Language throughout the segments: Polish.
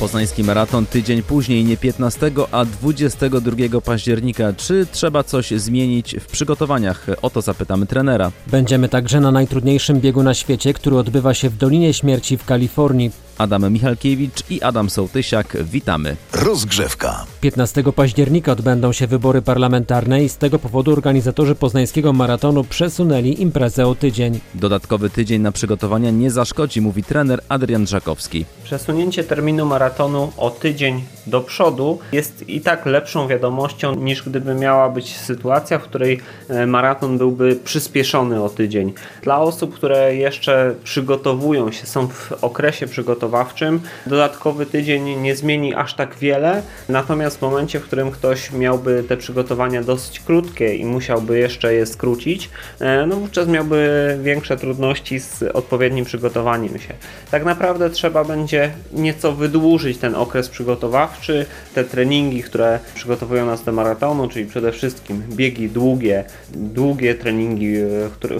Poznański maraton tydzień później, nie 15, a 22 października. Czy trzeba coś zmienić w przygotowaniach? O to zapytamy trenera. Będziemy także na najtrudniejszym biegu na świecie, który odbywa się w Dolinie Śmierci w Kalifornii. Adam Michalkiewicz i Adam Sołtysiak. Witamy. Rozgrzewka. 15 października odbędą się wybory parlamentarne i z tego powodu organizatorzy poznańskiego maratonu przesunęli imprezę o tydzień. Dodatkowy tydzień na przygotowania nie zaszkodzi, mówi trener Adrian Żakowski. Przesunięcie terminu maratonu o tydzień do przodu jest i tak lepszą wiadomością niż gdyby miała być sytuacja, w której e, maraton byłby przyspieszony o tydzień. Dla osób, które jeszcze przygotowują się, są w okresie przygotowawczym, dodatkowy tydzień nie zmieni aż tak wiele, natomiast w momencie, w którym ktoś miałby te przygotowania dosyć krótkie i musiałby jeszcze je skrócić, e, no wówczas miałby większe trudności z odpowiednim przygotowaniem się. Tak naprawdę trzeba będzie nieco wydłużyć ten okres przygotowawczy, te treningi, które przygotowują nas do maratonu, czyli przede wszystkim biegi długie, długie treningi,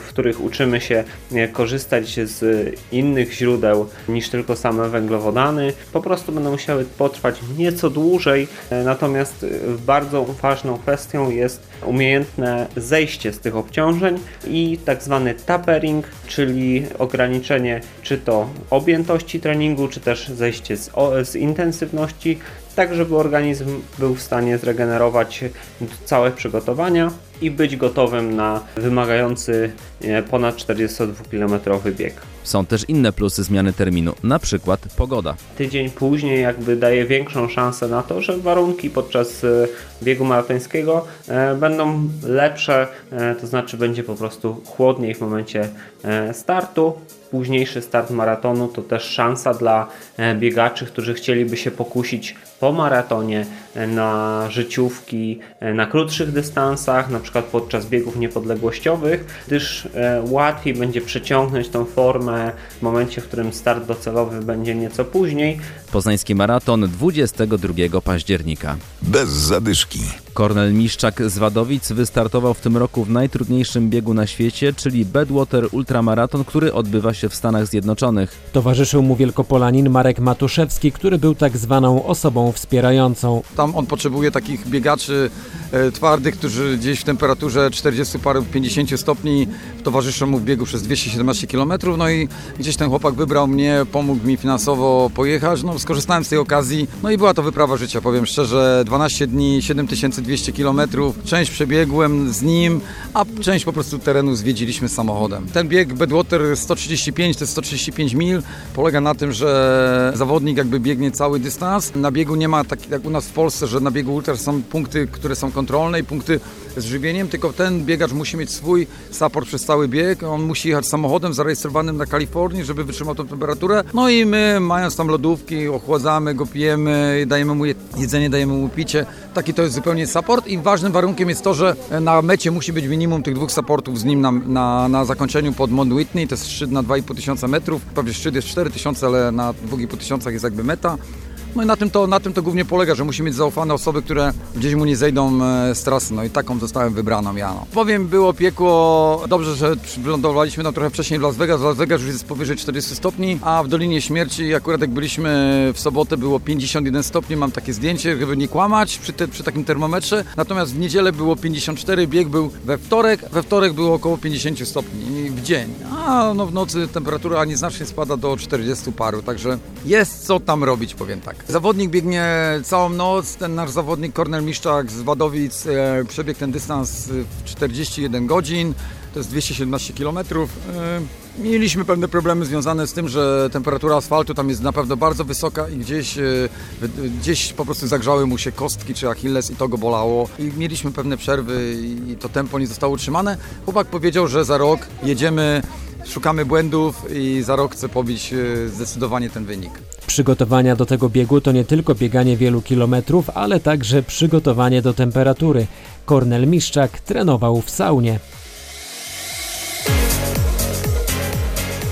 w których uczymy się e, korzystać z innych źródeł niż tylko same węglowodany, po prostu będą musiały potrwać nieco dłużej, e, natomiast bardzo ważną kwestią jest umiejętne zejście z tych obciążeń i tak zwany tapering, czyli ograniczenie czy to objętości treningu, czy też zejście z, z intensywności, tak żeby organizm był w stanie zregenerować całe przygotowania i być gotowym na wymagający e, ponad 42 km bieg. Są też inne plusy zmiany terminu, na przykład pogoda. Tydzień później jakby daje większą szansę na to, że warunki podczas e, biegu maratońskiego e, będą lepsze, to znaczy będzie po prostu chłodniej w momencie startu. Późniejszy start maratonu to też szansa dla biegaczy, którzy chcieliby się pokusić po maratonie na życiówki na krótszych dystansach, na przykład podczas biegów niepodległościowych, gdyż e, łatwiej będzie przeciągnąć tą formę w momencie, w którym start docelowy będzie nieco później. Poznański maraton 22 października. Bez zadyszki. Kornel Miszczak z Wadowic wystartował w tym roku w najtrudniejszym biegu na świecie, czyli Bedwater Ultramaraton, który odbywa się w Stanach Zjednoczonych. Towarzyszył mu wielkopolanin Marek Matuszewski, który był tak zwaną osobą wspierającą. Tam on potrzebuje takich biegaczy e, twardych, którzy gdzieś w temperaturze 40 paru 50 stopni towarzyszą mu w biegu przez 217 km. No i gdzieś ten chłopak wybrał mnie, pomógł mi finansowo pojechać. No skorzystałem z tej okazji. No i była to wyprawa życia, powiem szczerze. 12 dni, 7200 km. Część przebiegłem z nim, a część po prostu terenu zwiedziliśmy samochodem. Ten bieg Bedwater 135 to jest 135 mil. Polega na tym, że zawodnik jakby biegnie cały dystans. Na biegu nie ma tak jak u nas w Polsce, że na biegu ultra są punkty, które są kontrolne i punkty z żywieniem, tylko ten biegacz musi mieć swój support przez cały bieg. On musi jechać samochodem zarejestrowanym na Kalifornii, żeby wytrzymał tą temperaturę. No i my, mając tam lodówki, ochładzamy go, pijemy, dajemy mu jedzenie, dajemy mu picie. Taki to jest zupełnie support i ważnym warunkiem jest to, że na mecie musi być minimum tych dwóch supportów z nim na, na, na zakończeniu pod Mount Whitney. To jest szczyt na 2,5 tysiąca metrów. Prawie szczyt jest 4 tysiące, ale na 2,5 tysiącach jest jakby meta. No i na tym, to, na tym to głównie polega, że musi mieć zaufane osoby, które gdzieś mu nie zejdą e, z trasy. No i taką zostałem wybraną ja. No. Powiem, było piekło. Dobrze, że wylądowaliśmy tam trochę wcześniej w Las Vegas. Las Vegas już jest powyżej 40 stopni, a w Dolinie Śmierci akurat jak byliśmy w sobotę było 51 stopni. Mam takie zdjęcie, żeby nie kłamać przy, te, przy takim termometrze. Natomiast w niedzielę było 54, bieg był we wtorek. We wtorek było około 50 stopni dzień. A no w nocy temperatura nieznacznie spada do 40 paru, także jest co tam robić, powiem tak. Zawodnik biegnie całą noc, ten nasz zawodnik Kornel Miszczak z Wadowic e, przebiegł ten dystans w 41 godzin, to jest 217 km. E, mieliśmy pewne problemy związane z tym, że temperatura asfaltu tam jest naprawdę bardzo wysoka i gdzieś, e, gdzieś po prostu zagrzały mu się kostki czy achilles i to go bolało. I mieliśmy pewne przerwy i to tempo nie zostało utrzymane. Chłopak powiedział, że za rok jedziemy szukamy błędów i za rok chcę pobić e, zdecydowanie ten wynik. Przygotowania do tego biegu to nie tylko bieganie wielu kilometrów, ale także przygotowanie do temperatury. Kornel Miszczak trenował w saunie.